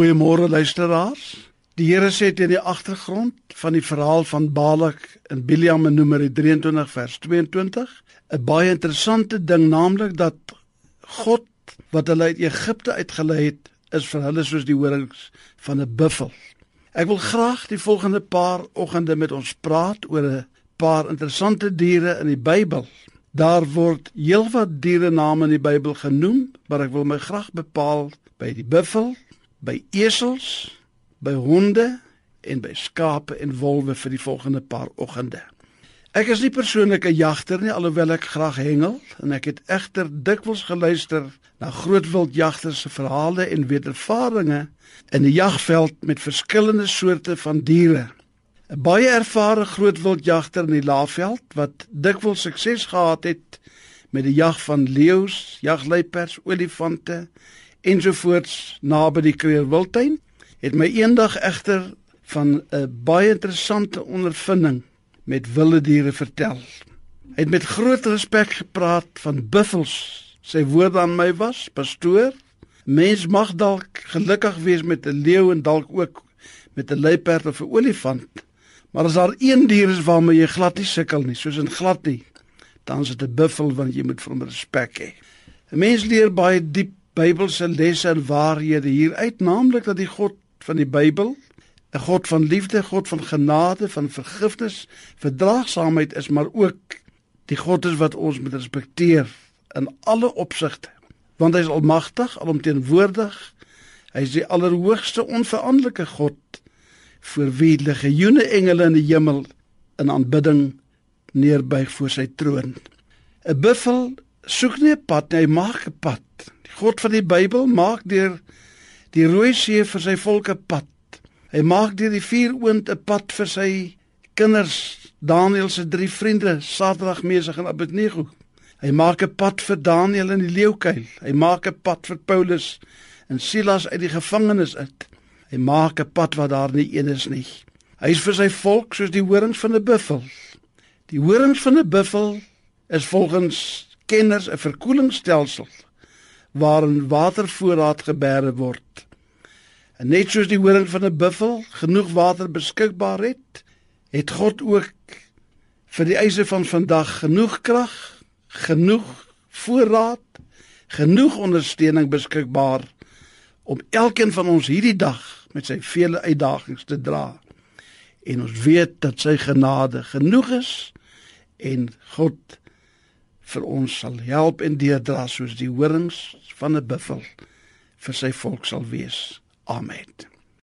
Goeiemôre luisteraars. Die Here sê teen die agtergrond van die verhaal van Balak in Biljam in Numeri 23 vers 22 'n baie interessante ding naamlik dat God wat hulle uit Egipte uitgelei het is vir hulle soos die horings van 'n buffel. Ek wil graag die volgende paar oggende met ons praat oor 'n paar interessante diere in die Bybel. Daar word heelwat diere name in die Bybel genoem, maar ek wil my graag bepaal by die buffel, by esels, by honde en by skape en wolwe vir die volgende paar oggende. Ek is nie persoonlik 'n jagter nie alhoewel ek graag hengel en ek het egter dikwels geluister na grootwildjagters se verhale en wedervarings in die jagveld met verskillende soorte van diere. 'n Baie ervare grootwildjagter in die Laagveld wat dikwels sukses gehad het met die jag van leeu's, jagluiperds, olifante ensovoorts naby die Kreerwildtuin het my eendag egter van 'n baie interessante ondervinding met wilde diere vertel. Hy het met groot respek gepraat van buffels. Sy woorde aan my was: "Pastoor, mens mag dalk gelukkig wees met 'n leeu en dalk ook met 'n luiperd of 'n olifant, maar as daar een dier is waarmee jy glad nie sukkel nie, soos in glad nie, dan is dit 'n buffel want jy moet vir hom respek hê." 'n Mens leer baie diep Bybelse lesse en waarhede hier uit, naamlik dat die God van die Bybel 'n God van liefde, God van genade, van vergifnis, verdraagsaamheid is, maar ook die God is wat ons moet respekteer in alle opsigte. Want hy is almagtig, alomteenwoordig. Hy is die allerhoogste onveranderlike God vir wie legioene engele in die hemel in aanbidding neerbuig voor sy troon. 'n Buffel soek nie 'n pad nie, hy maak 'n pad. Die God van die Bybel maak deur die Rooi See vir sy volke pad. Hy maak deur die vuur oond 'n pad vir sy kinders, Daniël se drie vriende, Sadrag, Mesach en Abednego. Hy maak 'n pad vir Daniël in die leeukuil. Hy maak 'n pad vir Paulus en Silas uit die gevangenis uit. Hy maak 'n pad wat daar nie een is nie. Hy is vir sy volk soos die horings van 'n buffel. Die horings van 'n buffel is volgens kenners 'n verkoelingsstelsel waarin watervoorraad geberge word. En net soos die horing van 'n buffel genoeg water beskikbaar het, het God ook vir die eise van vandag genoeg krag, genoeg voorraad, genoeg ondersteuning beskikbaar om elkeen van ons hierdie dag met sy vele uitdagings te dra. En ons weet dat sy genade genoeg is en God vir ons sal help en deurdra soos die horings van 'n buffel vir sy volk sal wees. Amen.